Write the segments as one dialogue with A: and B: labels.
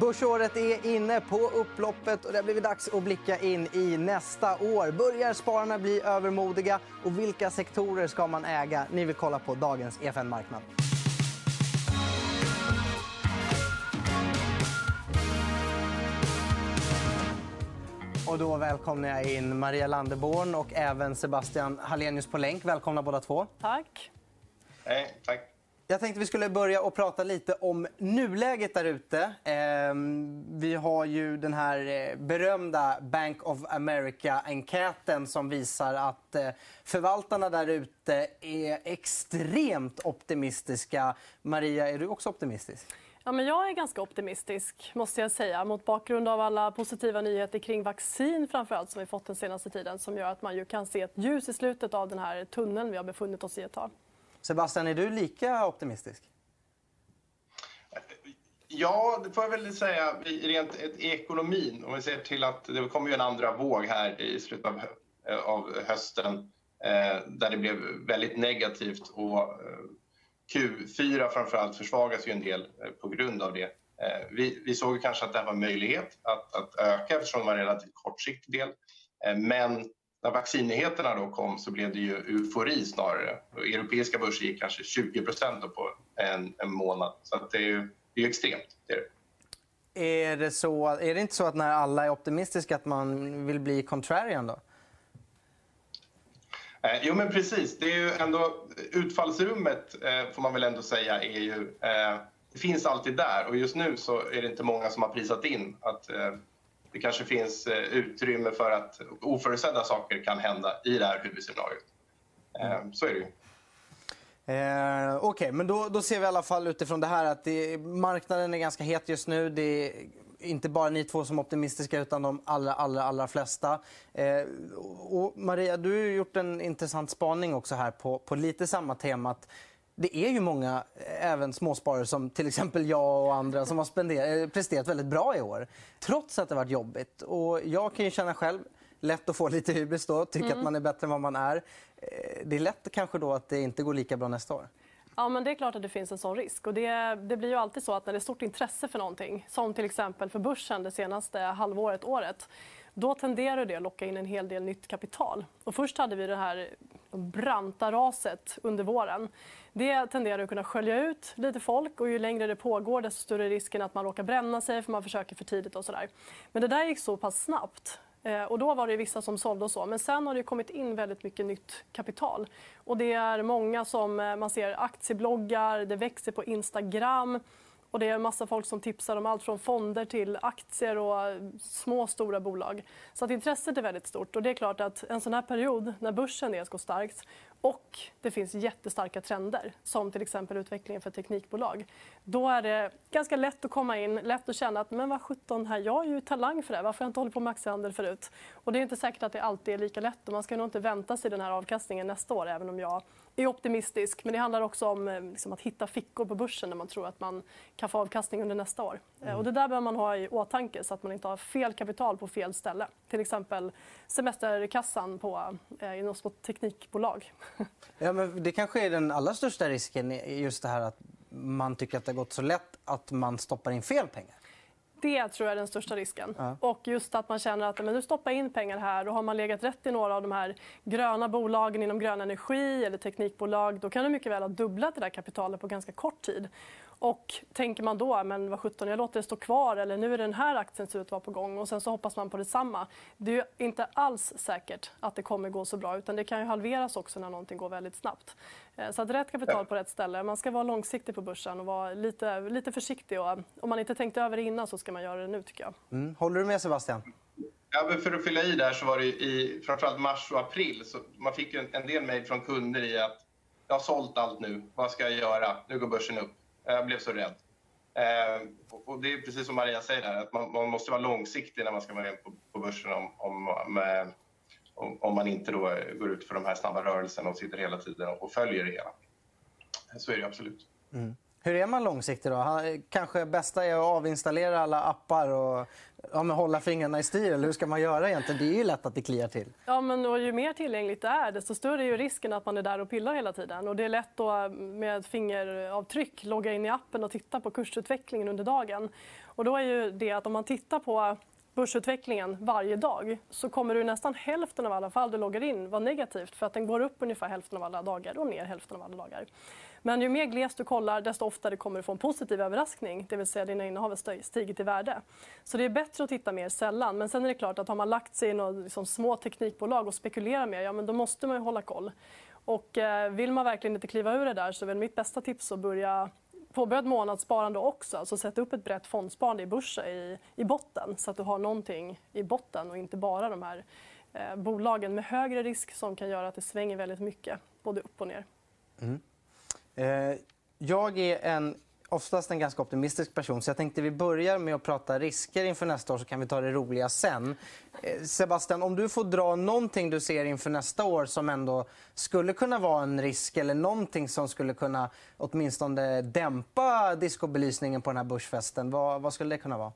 A: Börsåret är inne på upploppet och det har blivit dags att blicka in i nästa år. Börjar spararna bli övermodiga och vilka sektorer ska man äga? Ni vill kolla på dagens EFN Marknad. Och då välkomnar jag in Maria Landeborn och även Sebastian Hallenius på länk. Välkomna båda två.
B: Tack.
C: Hej, tack.
A: Jag tänkte vi skulle börja och prata lite om nuläget där ute. Ehm, vi har ju den här eh, berömda Bank of America-enkäten som visar att eh, förvaltarna där ute är extremt optimistiska. Maria, är du också optimistisk?
B: Ja, men jag är ganska optimistisk måste jag säga, mot bakgrund av alla positiva nyheter kring vaccin framförallt, som vi fått den senaste tiden som gör att man ju kan se ett ljus i slutet av den här tunneln vi har befunnit oss i ett tag.
A: Sebastian, är du lika optimistisk?
C: Ja, det får jag väl säga. Rent ekonomin, om vi ser till att det kommer ju en andra våg här i slutet av, eh, av hösten eh, där det blev väldigt negativt. Och eh, Q4 framförallt försvagas ju en del eh, på grund av det. Eh, vi, vi såg kanske att det här var en möjlighet att, att öka eftersom det var en relativt kortsiktig del. Eh, men när vaccinnyheterna då kom så blev det ju eufori snarare. Europeiska börser gick kanske 20% på en, en månad. Så det är ju det är extremt. Det är,
A: det. Är, det så, är det inte så att när alla är optimistiska att man vill bli contrarian? Då?
C: Eh, jo, men precis. Det är ju ändå, utfallsrummet eh, får man väl ändå säga är ju... Eh, det finns alltid där och just nu så är det inte många som har prisat in att eh, det kanske finns eh, utrymme för att oförutsedda saker kan hända i det här huvudscenariot. Mm. Så är det ju.
A: Eh, Okej, okay, men då, då, ser vi i alla fall utifrån det här att det, marknaden är ganska het just nu. Det är inte bara ni två som är optimistiska, utan de allra, allra, allra flesta. Eh, och Maria, du har gjort en intressant spaning också här på, på lite samma tema. Det är ju många, även småsparare som till exempel jag och andra som har eh, presterat väldigt bra i år, trots att det varit jobbigt. Och jag kan ju känna själv lätt att få lite hybris då, tycka mm. att man är bättre än vad man är. Eh, det är lätt kanske då att det inte går lika bra nästa år.
B: Ja, men det är klart att det finns en sån risk. Och det, det, blir ju alltid så att när det är stort intresse för någonting, som till exempel för börsen det senaste halvåret, året, då tenderar det att locka in en hel del nytt kapital. Och först hade vi det här branta raset under våren. Det tenderar att kunna skölja ut lite folk och ju längre det pågår desto större är risken att man råkar bränna sig för man försöker för tidigt. och så där. Men det där gick så pass snabbt eh, och då var det vissa som sålde och så. Men sen har det kommit in väldigt mycket nytt kapital. Och det är många som eh, man ser aktiebloggar, det växer på Instagram. Och det är en massa folk som tipsar om allt från fonder till aktier och eh, små och stora bolag. Så att intresset är väldigt stort. Och det är klart att en sån här period när börsen är så starkt och det finns jättestarka trender, som till exempel utvecklingen för teknikbolag. Då är det ganska lätt att komma in, lätt att känna att men vad 17 här, jag är ju talang för det Varför har jag inte hållit på med aktiehandel förut? Och det är inte säkert att det alltid är lika lätt. Och man ska nog inte vänta sig den här avkastningen nästa år, även om jag är optimistisk. Men det handlar också om eh, liksom, att hitta fickor på börsen där man tror att man kan få avkastning under nästa år. Eh, mm. Och det där behöver man ha i åtanke så att man inte har fel kapital på fel ställe. Till exempel semesterkassan på, eh, i något teknikbolag.
A: Ja, men det kanske är den allra största risken, just det här att man tycker att det har gått så lätt att man stoppar in fel pengar.
B: Det tror jag är den största risken. Ja. Och just att man känner att men du stoppar in pengar här och har man legat rätt i några av de här gröna bolagen inom grön energi eller teknikbolag då kan du mycket väl ha dubblat det där kapitalet på ganska kort tid. Och tänker man då men vad 17, jag låter det stå kvar eller nu är den här aktien ser ut att vara på gång och sen så hoppas man på detsamma. Det är inte alls säkert att det kommer gå så bra utan det kan ju halveras också när någonting går väldigt snabbt. Eh, så att rätt kapital på rätt ställe. Man ska vara långsiktig på börsen och vara lite, lite försiktig. Och om man inte tänkt över det innan så ska man göra det nu tycker jag.
A: Mm. Håller du med Sebastian?
C: Ja, för att fylla i där så var det i framförallt mars och april så man fick en, en del mejl från kunder i att jag har sålt allt nu, vad ska jag göra? Nu går börsen upp. Jag blev så rädd. Eh, och det är precis som Maria säger, här, att man, man, måste vara långsiktig när man ska vara med på, på börsen om, om, med, om, om, man inte då går ut för de här snabba rörelserna och sitter hela tiden och följer det hela. Så är det absolut.
A: Mm. Hur är man långsiktig då? Kanske bästa är att avinstallera alla appar och ja, men hålla fingrarna i styr? Eller hur ska man göra egentligen? Det är ju lätt att det kliar till.
B: Ja, men och ju mer tillgängligt det är, desto större är ju risken att man är där och pillar hela tiden. Och det är lätt att med fingeravtryck logga in i appen och titta på kursutvecklingen under dagen. Och då är ju det att om man tittar på börsutvecklingen varje dag så kommer du nästan hälften av alla fall du loggar in vara negativt för att den går upp ungefär hälften av alla dagar och ner hälften av alla dagar. Men ju mer glest du kollar, desto oftare kommer du få en positiv överraskning, det vill säga dina innehav har stigit i värde. Så det är bättre att titta mer sällan. Men sen är det klart att har man lagt sig i några liksom, små teknikbolag och spekulerar mer, ja men då måste man ju hålla koll. Och eh, vill man verkligen inte kliva ur det där så är väl mitt bästa tips att börja påbörja ett månadssparande också. Alltså sätta upp ett brett fondsparande i börsen i, i botten så att du har någonting i botten och inte bara de här eh, bolagen med högre risk som kan göra att det svänger väldigt mycket, både upp och ner. Mm.
A: Eh, jag är en, oftast en ganska optimistisk person så jag tänkte vi börjar med att prata risker inför nästa år så kan vi ta det roliga sen. Eh, Sebastian, om du får dra någonting du ser inför nästa år som ändå skulle kunna vara en risk eller någonting som skulle kunna åtminstone dämpa discobelysningen på den här börsfesten. Vad, vad skulle det kunna vara?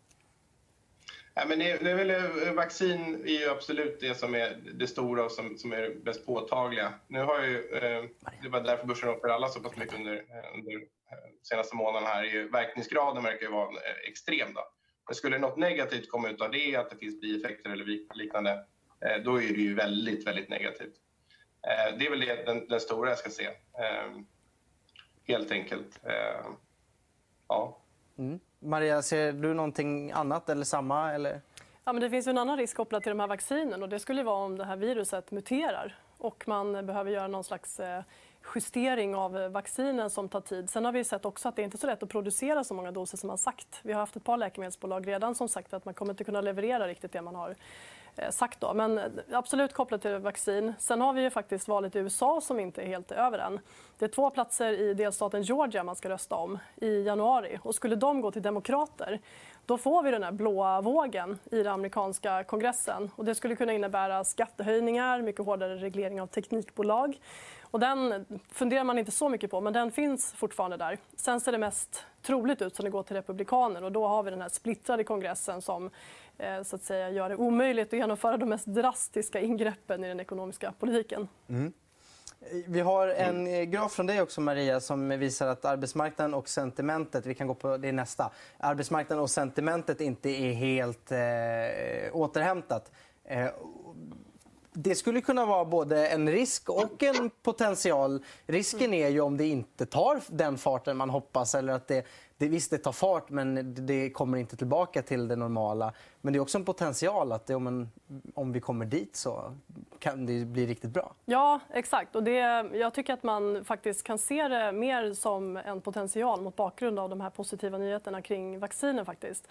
C: Ja, men det, är väl, vaccin är ju absolut det som är det stora och som, som är bäst påtagliga. Nu har ju, eh, det var därför börsen upp för alla så pass mycket under, eh, under eh, senaste månaden här. Är ju, verkningsgraden verkar ju vara extrem. Då. Men skulle något negativt komma ut av det, att det finns bieffekter eller liknande, eh, då är det ju väldigt, väldigt negativt. Eh, det är väl det, den, den stora jag ska se. helt enkelt. ja.
A: Mm. Maria, ser du någonting annat eller samma? Eller?
B: Ja, men det finns en annan risk kopplat till de här vaccinen. Och det skulle vara om det här viruset muterar och man behöver göra någon slags eh, justering av eh, vaccinen som tar tid. Sen har vi sett också att det inte är så lätt att producera så många doser som man sagt. Vi har haft ett par läkemedelsbolag redan som sagt att man kommer inte kunna leverera riktigt det man har Eh, sagt. Då. Men eh, absolut kopplat till vaccin. Sen har vi ju faktiskt valet i USA som inte är helt över än. Det är två platser i delstaten Georgia man ska rösta om i januari. Och skulle de gå till demokrater då får vi den här blåa vågen i den amerikanska kongressen. Och det skulle kunna innebära skattehöjningar, mycket hårdare reglering av teknikbolag. Och den funderar man inte så mycket på, men den finns fortfarande där. Sen ser det mest troligt ut som det går till republikaner och då har vi den här splittrade kongressen som Eh, så att säga, gör det omöjligt att genomföra de mest drastiska ingreppen i den ekonomiska politiken. Mm.
A: Vi har en eh, graf från dig också, Maria, som visar att arbetsmarknaden och sentimentet, vi kan gå på det nästa, arbetsmarknaden och sentimentet inte är helt eh, återhämtat. Eh, det skulle kunna vara både en risk och en potential. Risken är ju om det inte tar den farten man hoppas eller att det, det visst, det tar fart men det kommer inte tillbaka till det normala. Men det är också en potential att det, om, en, om vi kommer dit så kan det bli riktigt bra.
B: Ja, exakt. Och det, jag tycker att man faktiskt kan se det mer som en potential mot bakgrund av de här positiva nyheterna kring vaccinen. faktiskt.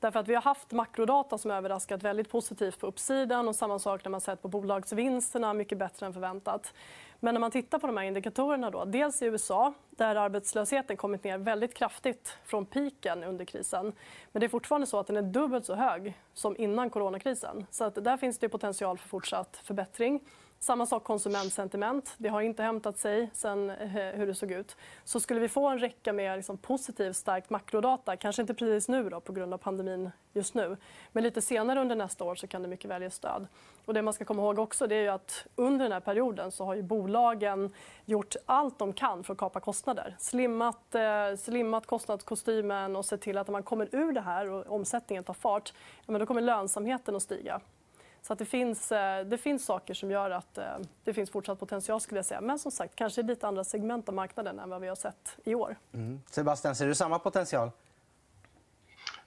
B: Därför att vi har haft makrodata som överraskat väldigt positivt på uppsidan och samma sak när man sett på bolagsvinsterna, mycket bättre än förväntat. Men när man tittar på de här indikatorerna, då, dels i USA där arbetslösheten kommit ner väldigt kraftigt från piken under krisen. Men det är fortfarande så att den är dubbelt så hög som innan coronakrisen. Så att där finns det potential för fortsatt förbättring. Samma sak konsumentsentiment. Det har inte hämtat sig sen eh, hur det såg ut. Så skulle vi få en räcka med liksom positiv, starkt makrodata, kanske inte precis nu då, på grund av pandemin just nu, men lite senare under nästa år så kan det mycket väl ge stöd. Och det man ska komma ihåg också det är att under den här perioden så har ju bolagen gjort allt de kan för att kapa kostnader. Slimmat, eh, slimmat kostnadskostymen och sett till att när man kommer ur det här och omsättningen tar fart, ja, men då kommer lönsamheten att stiga. Så att det, finns, eh, det finns saker som gör att eh, det finns fortsatt potential. skulle jag säga. Men som sagt, kanske lite andra segment av marknaden än vad vi har sett i år.
A: Mm. Sebastian, ser du samma potential?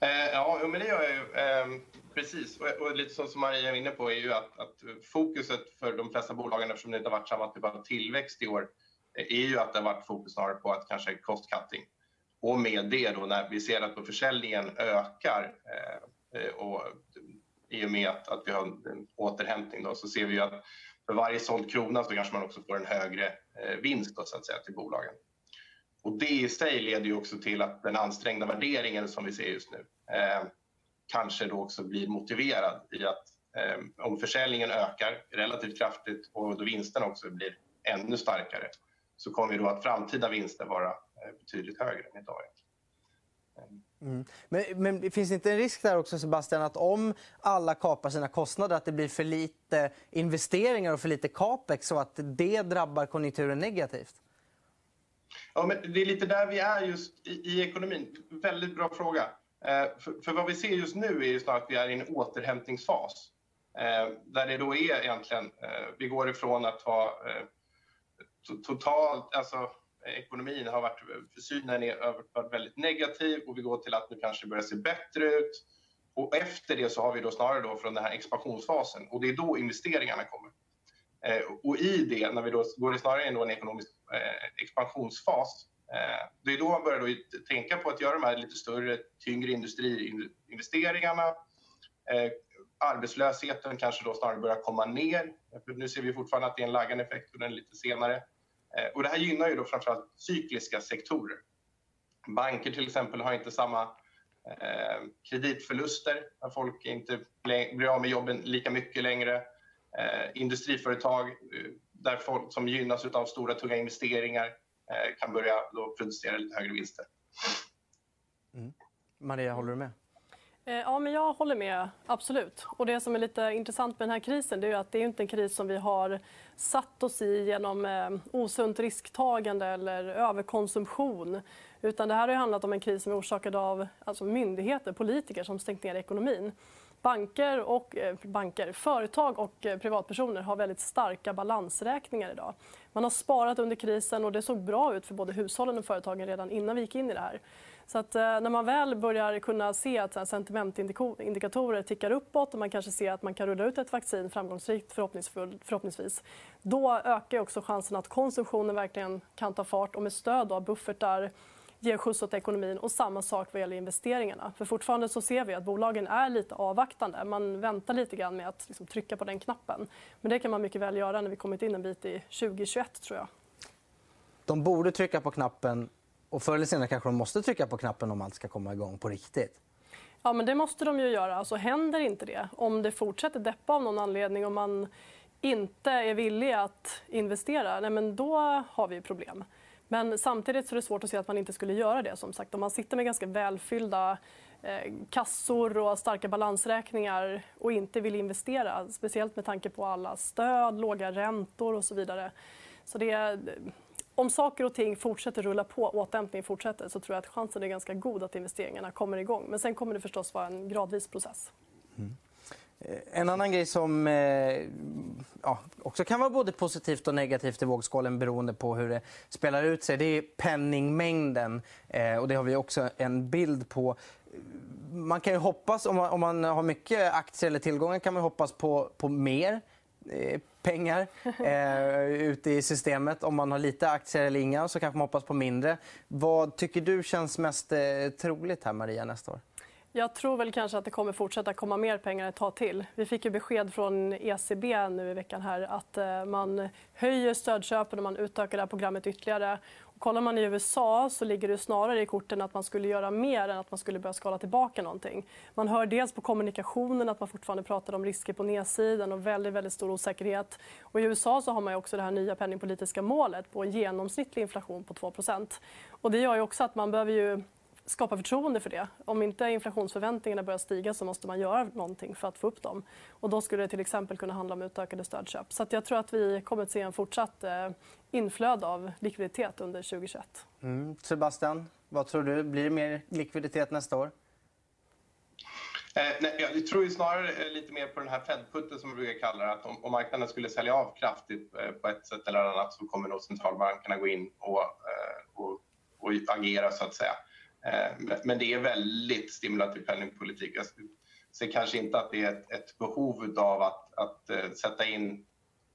C: Eh, ja, men det gör jag ju. Eh, precis. Och, och, lite som Maria är inne på är ju att, att, fokuset för de flesta bolagen, eftersom det inte har varit samma typ av tillväxt i år, eh, är ju att det har varit fokus snarare på att kanske cost cutting. Och med det då när vi ser att försäljningen ökar eh, eh, och i och med att, att vi har en återhämtning då, så ser vi att för varje såld krona så kanske man också får en högre eh, vinst då, så att säga, till bolagen. Och det i sig leder ju också till att den ansträngda värderingen som vi ser just nu eh, kanske då också blir motiverad i att eh, om försäljningen ökar relativt kraftigt och då vinsten också blir ännu starkare så kommer då att framtida vinster vara eh, betydligt högre än idag.
A: Mm. Men, men finns det inte en risk där också Sebastian att om alla kapar sina kostnader att det blir för lite investeringar och för lite capex och att det drabbar konjunkturen negativt?
C: Ja, men det är lite där vi är just i, i ekonomin. Väldigt bra fråga. Eh, för, för, vad vi ser just nu är ju snarare att vi är i en återhämtningsfas. Eh, där det då är egentligen, eh, vi går ifrån att ha eh, totalt, alltså ekonomin har varit, synen är varit väldigt negativ och vi går till att nu kanske börjar se bättre ut. Och efter det så har vi då snarare då från den här expansionsfasen och det är då investeringarna kommer. Eh, och i det, när vi då går det snarare in i en ekonomisk eh, expansionsfas, eh, det är då man börjar då tänka på att göra de här lite större, tyngre industriinvesteringarna. Eh, arbetslösheten kanske då snarare börjar komma ner. För nu ser vi fortfarande att det är en laggande effekt och den är lite senare. Eh, och det här gynnar ju då framförallt cykliska sektorer. Banker till exempel har inte samma eh, kreditförluster, när folk inte blir av med jobben lika mycket längre. Eh, industriföretag eh, där folk som gynnas av stora tunga investeringar eh, kan börja då producera lite högre vinster.
A: Mm. Maria, håller du med?
B: Ja, men jag håller med. Absolut. Och det som är lite intressant med den här krisen det är att det är inte en kris som vi har satt oss i genom eh, osunt risktagande eller överkonsumtion. Utan det här har handlat om en kris som är orsakad av alltså myndigheter, politiker som stängt ner ekonomin. Banker, och, eh, banker, företag och eh, privatpersoner har väldigt starka balansräkningar idag. Man har sparat under krisen och det såg bra ut för både hushållen och företagen redan innan vi gick in i det här. Så att, eh, när man väl börjar kunna se att sentimentindikatorer tickar uppåt och man kanske ser att man kan rulla ut ett vaccin framgångsrikt förhoppningsvis, då ökar också chansen att konsumtionen verkligen kan ta fart och med stöd av buffertar ger skjuts åt ekonomin. Och samma sak vad gäller investeringarna. För fortfarande så ser vi att bolagen är lite avvaktande. Man väntar lite grann med att liksom trycka på den knappen. Men det kan man mycket väl göra när vi kommit in en bit i 2021, tror jag.
A: De borde trycka på knappen och förr eller senare kanske de måste trycka på knappen om allt ska komma igång på riktigt.
B: Ja, men det måste de ju göra. Alltså, händer inte det, om det fortsätter deppa av någon anledning och man inte är villig att investera, nej, men då har vi problem. Men samtidigt så är det svårt att se att man inte skulle göra det. som sagt. Om man sitter med ganska välfyllda eh, kassor och starka balansräkningar och inte vill investera, speciellt med tanke på alla stöd, låga räntor och så vidare. Så det, om saker och ting fortsätter rulla på, återhämtningen fortsätter, så tror jag att chansen är ganska god att investeringarna kommer igång. Men sen kommer det förstås vara en gradvis process. Mm.
A: Eh, en annan grej som eh, ja, också kan vara både positivt och negativt i vågskålen beroende på hur det spelar ut sig, det är penningmängden. Eh, och det har vi också en bild på. Man kan hoppas, om man, om man, har mycket aktier eller tillgångar kan man hoppas på, på mer pengar eh, ute i systemet. Om man har lite aktier eller inga så kanske man hoppas på mindre. Vad tycker du känns mest eh, troligt här, Maria, nästa år?
B: Jag tror väl kanske att det kommer fortsätta komma mer pengar ett tag till. Vi fick ju besked från ECB nu i veckan här att eh, man höjer stödköpen och man utökar det här programmet ytterligare. Och kollar man i USA så ligger det snarare i korten att man skulle göra mer än att man skulle börja skala tillbaka någonting. Man hör dels på kommunikationen att man fortfarande pratar om risker på nedsidan och väldigt, väldigt stor osäkerhet. Och I USA så har man också det här nya penningpolitiska målet på en genomsnittlig inflation på 2 och Det gör ju också att man behöver ju skapa förtroende för det. Om inte inflationsförväntningarna börjar stiga så måste man göra någonting för att få upp dem. Och då skulle det till exempel kunna handla om utökade stödköp. Så jag tror att vi kommer att se en fortsatt eh, inflöde av likviditet under 2021.
A: Mm. Sebastian, vad tror du? Blir det mer likviditet nästa år?
C: Eh, nej, jag tror snarare lite mer på den här Fed-putten som vi brukar kalla det. Att om, om, marknaden skulle sälja av kraftigt eh, på ett sätt eller annat så kommer nog centralbankerna gå in och, eh, och, och agera så att säga. Eh, men det är väldigt stimulativ penningpolitik. Jag ser kanske inte att det är ett, ett behov av att, att eh, sätta in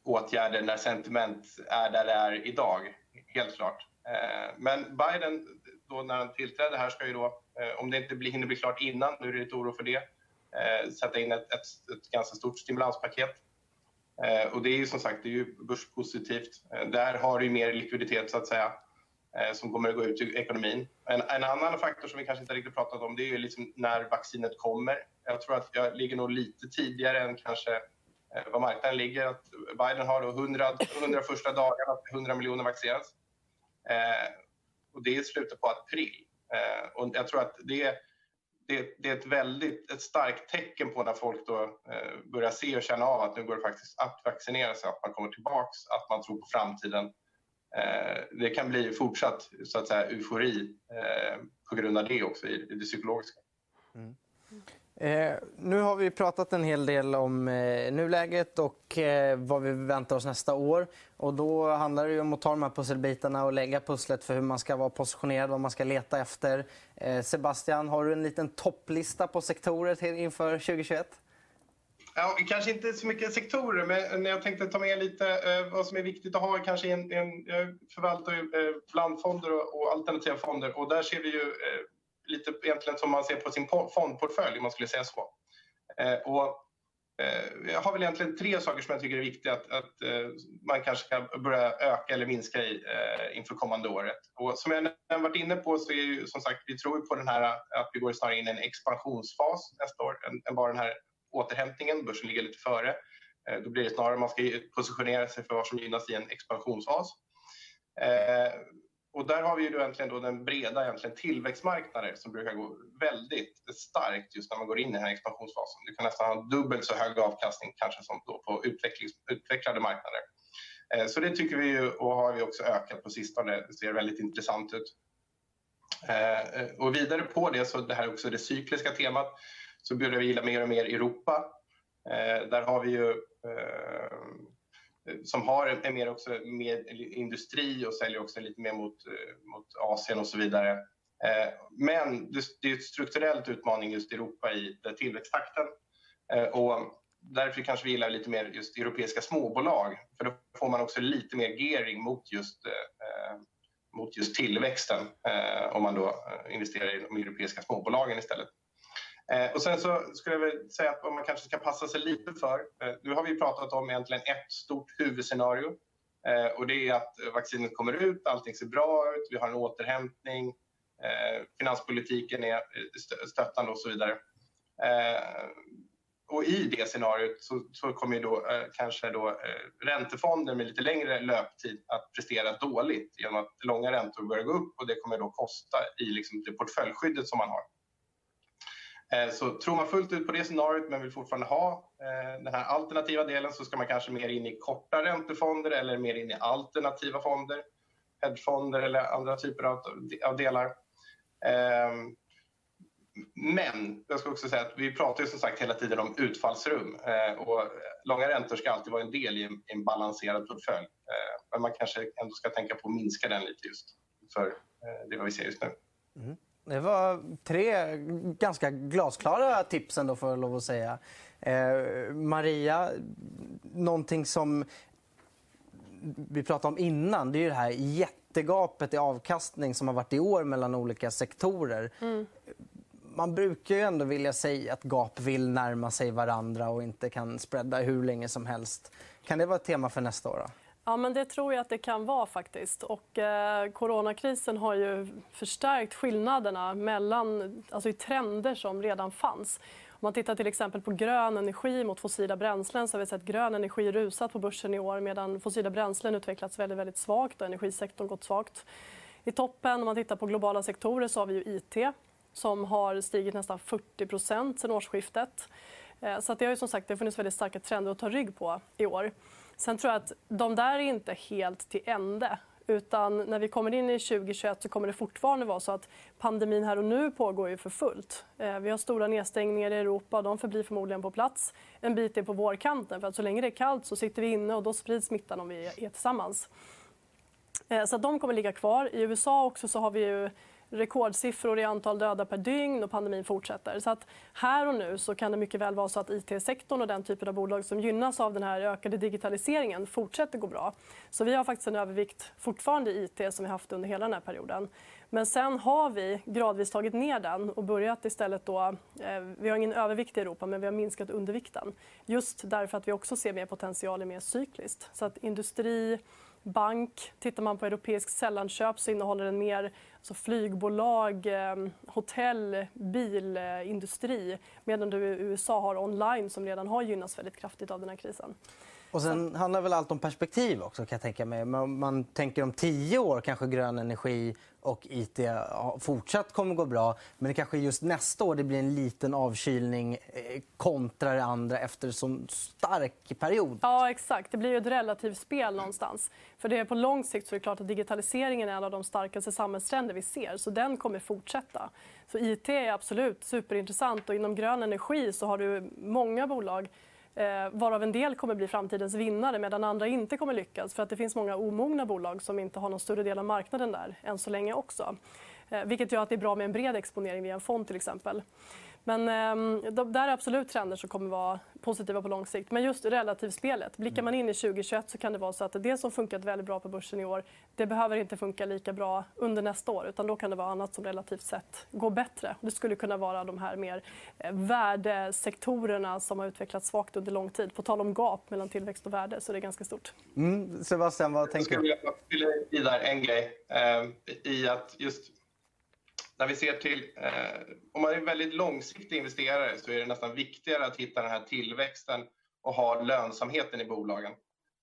C: åtgärder när sentiment är där det är idag, helt klart. Eh, men Biden, då när han tillträdde här, ska ju då, om det inte blir, hinner bli klart innan, nu är det lite oro för det, sätta in ett, ett, ett ganska stort stimulanspaket. Och det är ju som sagt det är ju börspositivt. Där har du mer likviditet så att säga. Eh, som kommer att gå ut i ekonomin. En, en, annan faktor som vi kanske inte riktigt pratat om det är liksom när vaccinet kommer. Jag tror att jag ligger nog lite tidigare än kanske eh, vad marknaden ligger. Att Biden har då 100, 100 första dagarna, 100 miljoner vaccinerats. Eh, och det är i slutet på april. Eh, och jag tror att det det, det, är ett väldigt ett starkt tecken på när folk då eh, börjar se och känna av att nu går det faktiskt att vaccinera sig, att man kommer tillbaks, att man tror på framtiden. Eh, det kan bli fortsatt så att säga, eufori eh, på grund av det också i, i det psykologiska. Mm.
A: Eh, nu har vi pratat en hel del om eh, nuläget och eh, vad vi väntar oss nästa år. Och då handlar det om att ta de här pusselbitarna och lägga pusslet för hur man ska vara positionerad, vad man ska leta efter. Eh, Sebastian, har du en liten topplista på sektorer till, inför 2021?
C: Ja, kanske inte så mycket sektorer, men jag tänkte ta med lite eh, vad som är viktigt att ha. Kanske en, en, jag förvaltar ju eh, blandfonder och, och alternativa fonder och där ser vi ju eh, lite egentligen som man ser på sin fondportfölj om man skulle säga så. Eh, och eh, jag har väl egentligen tre saker som jag tycker är viktiga att, att eh, man kanske kan börja öka eller minska i eh, inför kommande året. Och som jag varit inne på så är ju som sagt, vi tror på den här att vi går snarare in i en expansionsfas nästa år än, än bara den här återhämtningen. Börsen ligger lite före. Eh, då blir det snarare att man ska positionera sig för vad som gynnas i en expansionsfas. Eh, och där har vi ju då egentligen då den breda egentligen tillväxtmarknader som brukar gå väldigt starkt just när man går in i den här expansionsfasen. Du kan nästan ha dubbelt så hög avkastning kanske som då på utvecklade marknader. Eh, så det tycker vi ju och har vi också ökat på sistone. Det ser väldigt intressant ut. Och vidare på det, så det här är också det cykliska temat, så börjar vi gilla mer och mer Europa. Eh, där har vi ju eh, som har en, mer också med industri och säljer också lite mer mot, eh, mot Asien och så vidare. Eh, men det, det är en strukturell utmaning just i Europa i tillväxttakten. Eh, och därför kanske vi gillar lite mer just europeiska småbolag. För då får man också lite mer gearing mot just, eh, mot just tillväxten om man då investerar i de europeiska småbolagen istället. Eh, och sen så skulle jag väl säga att man kanske ska passa sig lite för. Eh, nu har vi pratat om egentligen ett stort huvudscenario eh, och det är att vaccinet kommer ut, allting ser bra ut, vi har en återhämtning, eh, finanspolitiken är eh, stöttande och så vidare. Eh, och i det scenariot så, så kommer då, eh, kanske då, eh, räntefonder med lite längre löptid att prestera dåligt genom att långa räntor börjar gå upp och det kommer då kosta i liksom det portföljskyddet som man har. Eh, så tror man fullt ut på det scenariot men vill fortfarande ha eh, den här alternativa delen så ska man kanske mer in i korta räntefonder eller mer in i alternativa fonder, hedgefonder eller andra typer av delar. Eh, men jag ska också säga att vi pratar ju som sagt hela tiden om utfallsrum och långa räntor ska alltid vara en del i en balanserad portfölj. Men man kanske ändå ska tänka på att minska den lite just för det vi ser just nu. Mm.
A: Det var tre ganska glasklara tips ändå får jag lov att säga. Eh, Maria, någonting som vi pratade om innan, det är det här jättegapet i avkastning som har varit i år mellan olika sektorer. Mm. Man brukar ju ändå vilja säga att gap vill närma sig varandra och inte kan spreada hur länge som helst. Kan det vara ett tema för nästa år? Då?
B: Ja, men det tror jag att det kan vara. faktiskt. Och, eh, coronakrisen har ju förstärkt skillnaderna mellan, alltså i trender som redan fanns. Om man tittar till exempel på grön energi mot fossila bränslen så har vi sett grön energi rusat på börsen i år medan fossila bränslen utvecklats väldigt, väldigt svagt och energisektorn gått svagt. I toppen, om man tittar på globala sektorer, så har vi ju IT som har stigit nästan 40 sen årsskiftet. Eh, så det har ju som sagt det har funnits väldigt starka trender att ta rygg på i år. Sen tror jag att de där är inte helt till ände. Utan när vi kommer in i 2021 så kommer det fortfarande vara så att pandemin här och nu pågår ju för fullt. Eh, vi har stora nedstängningar i Europa de förblir förmodligen på plats en bit in på vårkanten. För att så länge det är kallt så sitter vi inne och då sprids smittan om vi är tillsammans. Eh, så de kommer ligga kvar. I USA också så har vi ju rekordsiffror i antal döda per dygn och pandemin fortsätter. Så att här och nu så kan det mycket väl vara så att IT-sektorn och den typen av bolag som gynnas av den här ökade digitaliseringen fortsätter gå bra. Så vi har faktiskt en övervikt fortfarande i IT som vi haft under hela den här perioden. Men sen har vi gradvis tagit ner den och börjat istället då... Eh, vi har ingen övervikt i Europa, men vi har minskat undervikten. Just därför att vi också ser mer potential i mer cykliskt. Så att industri, bank. Tittar man på europeisk sällanköp så innehåller den mer alltså flygbolag, eh, hotell, bilindustri medan du i USA har online som redan har gynnats väldigt kraftigt av den här krisen.
A: Och sen handlar väl allt om perspektiv också kan jag tänka mig. Man, man tänker om tio år kanske grön energi och IT fortsatt kommer gå bra. Men det kanske just nästa år det blir en liten avkylning eh, kontra det andra efter en så stark period.
B: Ja, exakt. Det blir ju ett relativt spel någonstans. För det är på lång sikt så är det klart att digitaliseringen är en av de starkaste samhällstrender vi ser. Så den kommer fortsätta. Så IT är absolut superintressant och inom grön energi så har du många bolag eh, varav en del kommer bli framtidens vinnare medan andra inte kommer lyckas för att det finns många omogna bolag som inte har någon större del av marknaden där än så länge också. Eh, vilket gör att det är bra med en bred exponering via en fond till exempel. Men eh, de, där är absolut trender som kommer vara positiva på lång sikt. Men just relativspelet. Blickar man in i 2021 så kan det vara så att det som funkat väldigt bra på börsen i år det behöver inte funka lika bra under nästa år. utan Då kan det vara annat som relativt sett går bättre. Det skulle kunna vara de här mer eh, värdesektorerna som har utvecklats svagt under lång tid. På tal om gap mellan tillväxt och värde så är det ganska stort.
A: Mm. Sebastian, vad tänker du?
C: Jag skulle vilja fylla i där en grej. Eh, I att just när vi ser till, eh, om man är väldigt långsiktig investerare så är det nästan viktigare att hitta den här tillväxten och ha lönsamheten i bolagen.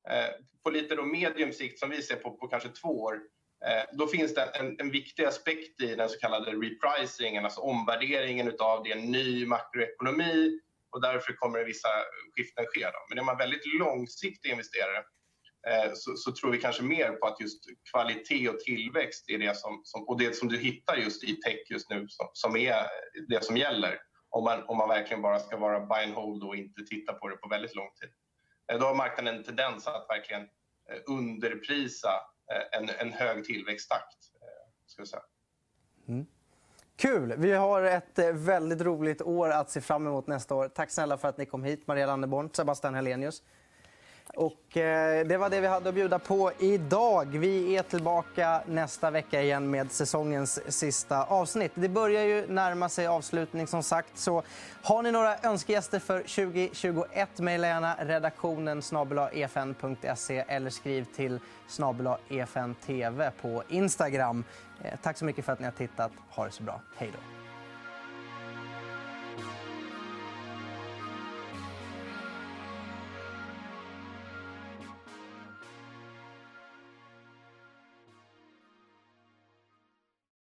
C: Eh, på lite då medium sikt som vi ser på, på kanske två år, eh, då finns det en, en viktig aspekt i den så kallade repricingen, alltså omvärderingen utav det en ny makroekonomi och därför kommer det vissa skiften ske. Då. Men är man väldigt långsiktig investerare Eh, så, så, tror vi kanske mer på att just kvalitet och tillväxt är det som, som, och det som du hittar just i tech just nu som, som är det som gäller om man, om man verkligen bara ska vara buy and hold och inte titta på det på väldigt lång tid. Eh, då har marknaden en tendens att verkligen eh, underprisa en, en hög tillväxttakt. Ska jag säga.
A: Mm. Kul! Vi har ett väldigt roligt år att se fram emot nästa år. Tack snälla för att ni kom hit, Maria Landeborn, Sebastian Helenius. Och, eh, det var det vi hade att bjuda på idag. Vi är tillbaka nästa vecka igen med säsongens sista avsnitt. Det börjar ju närma sig avslutning som sagt. Så har ni några önskegäster för 2021, mejla gärna redaktionen efn.se e eller skriv till efn.tv e på Instagram. Eh, tack så mycket för att ni har tittat. Ha det så bra. Hej då.